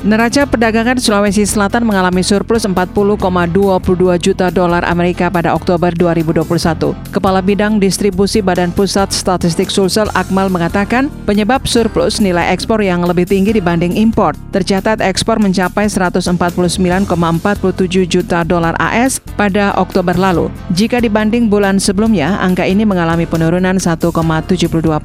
Neraca perdagangan Sulawesi Selatan mengalami surplus 40,22 juta dolar Amerika pada Oktober 2021. Kepala Bidang Distribusi Badan Pusat Statistik Sulsel Akmal mengatakan penyebab surplus nilai ekspor yang lebih tinggi dibanding impor. Tercatat ekspor mencapai 149,47 juta dolar AS pada Oktober lalu. Jika dibanding bulan sebelumnya, angka ini mengalami penurunan 1,72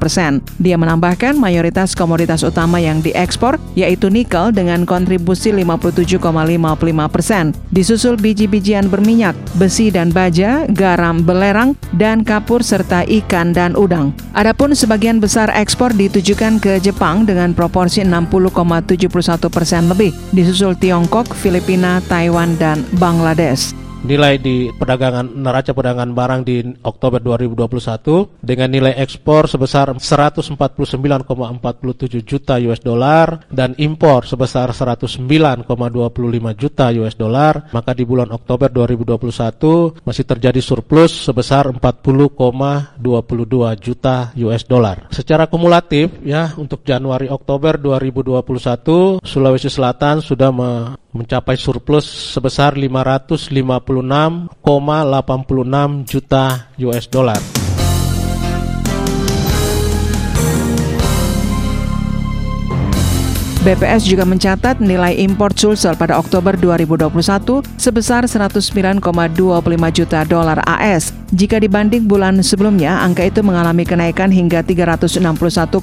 persen. Dia menambahkan mayoritas komoditas utama yang diekspor yaitu nikel dengan kontribusi 57,55 persen. Disusul biji-bijian berminyak, besi dan baja, garam belerang, dan kapur serta ikan dan udang. Adapun sebagian besar ekspor ditujukan ke Jepang dengan proporsi 60,71 persen lebih, disusul Tiongkok, Filipina, Taiwan, dan Bangladesh nilai di perdagangan neraca perdagangan barang di Oktober 2021 dengan nilai ekspor sebesar 149,47 juta US dollar dan impor sebesar 109,25 juta US dollar, maka di bulan Oktober 2021 masih terjadi surplus sebesar 40,22 juta US dollar. Secara kumulatif ya untuk Januari Oktober 2021 Sulawesi Selatan sudah mencapai surplus sebesar 556,86 juta US dollar. BPS juga mencatat nilai impor Sulsel pada Oktober 2021 sebesar 109,25 juta dolar AS. Jika dibanding bulan sebelumnya, angka itu mengalami kenaikan hingga 361,67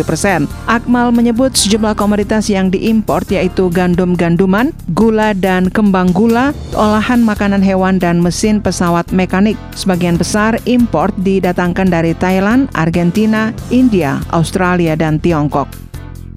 persen. Akmal menyebut sejumlah komoditas yang diimpor yaitu gandum-ganduman, gula dan kembang gula, olahan makanan hewan dan mesin pesawat mekanik. Sebagian besar impor didatangkan dari Thailand, Argentina, India, Australia, dan Tiongkok.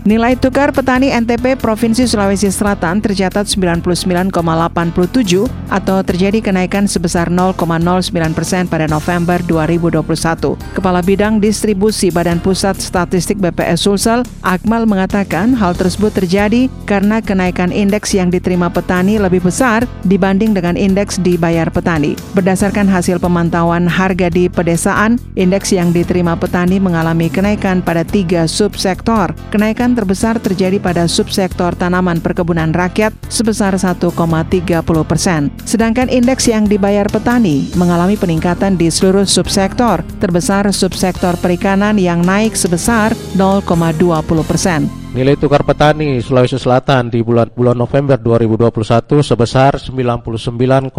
Nilai tukar petani NTP Provinsi Sulawesi Selatan tercatat 99,87 atau terjadi kenaikan sebesar 0,09 persen pada November 2021. Kepala Bidang Distribusi Badan Pusat Statistik BPS Sulsel, Akmal mengatakan hal tersebut terjadi karena kenaikan indeks yang diterima petani lebih besar dibanding dengan indeks dibayar petani. Berdasarkan hasil pemantauan harga di pedesaan, indeks yang diterima petani mengalami kenaikan pada tiga subsektor. Kenaikan kenaikan terbesar terjadi pada subsektor tanaman perkebunan rakyat sebesar 1,30 persen. Sedangkan indeks yang dibayar petani mengalami peningkatan di seluruh subsektor, terbesar subsektor perikanan yang naik sebesar 0,20 persen. Nilai tukar petani Sulawesi Selatan di bulan bulan November 2021 sebesar 99,87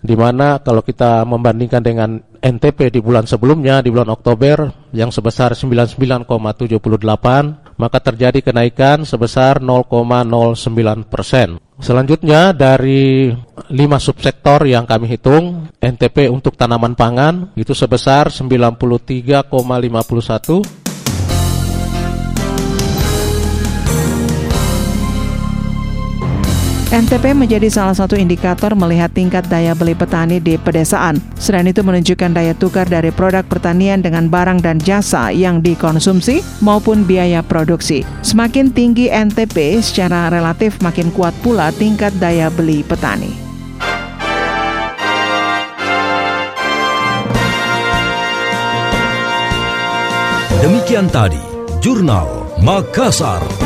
di mana kalau kita membandingkan dengan NTP di bulan sebelumnya di bulan Oktober yang sebesar 99,78 maka terjadi kenaikan sebesar 0,09 persen. Selanjutnya dari lima subsektor yang kami hitung, NTP untuk tanaman pangan itu sebesar 93,51 NTP menjadi salah satu indikator melihat tingkat daya beli petani di pedesaan. Selain itu menunjukkan daya tukar dari produk pertanian dengan barang dan jasa yang dikonsumsi maupun biaya produksi. Semakin tinggi NTP, secara relatif makin kuat pula tingkat daya beli petani. Demikian tadi, Jurnal Makassar.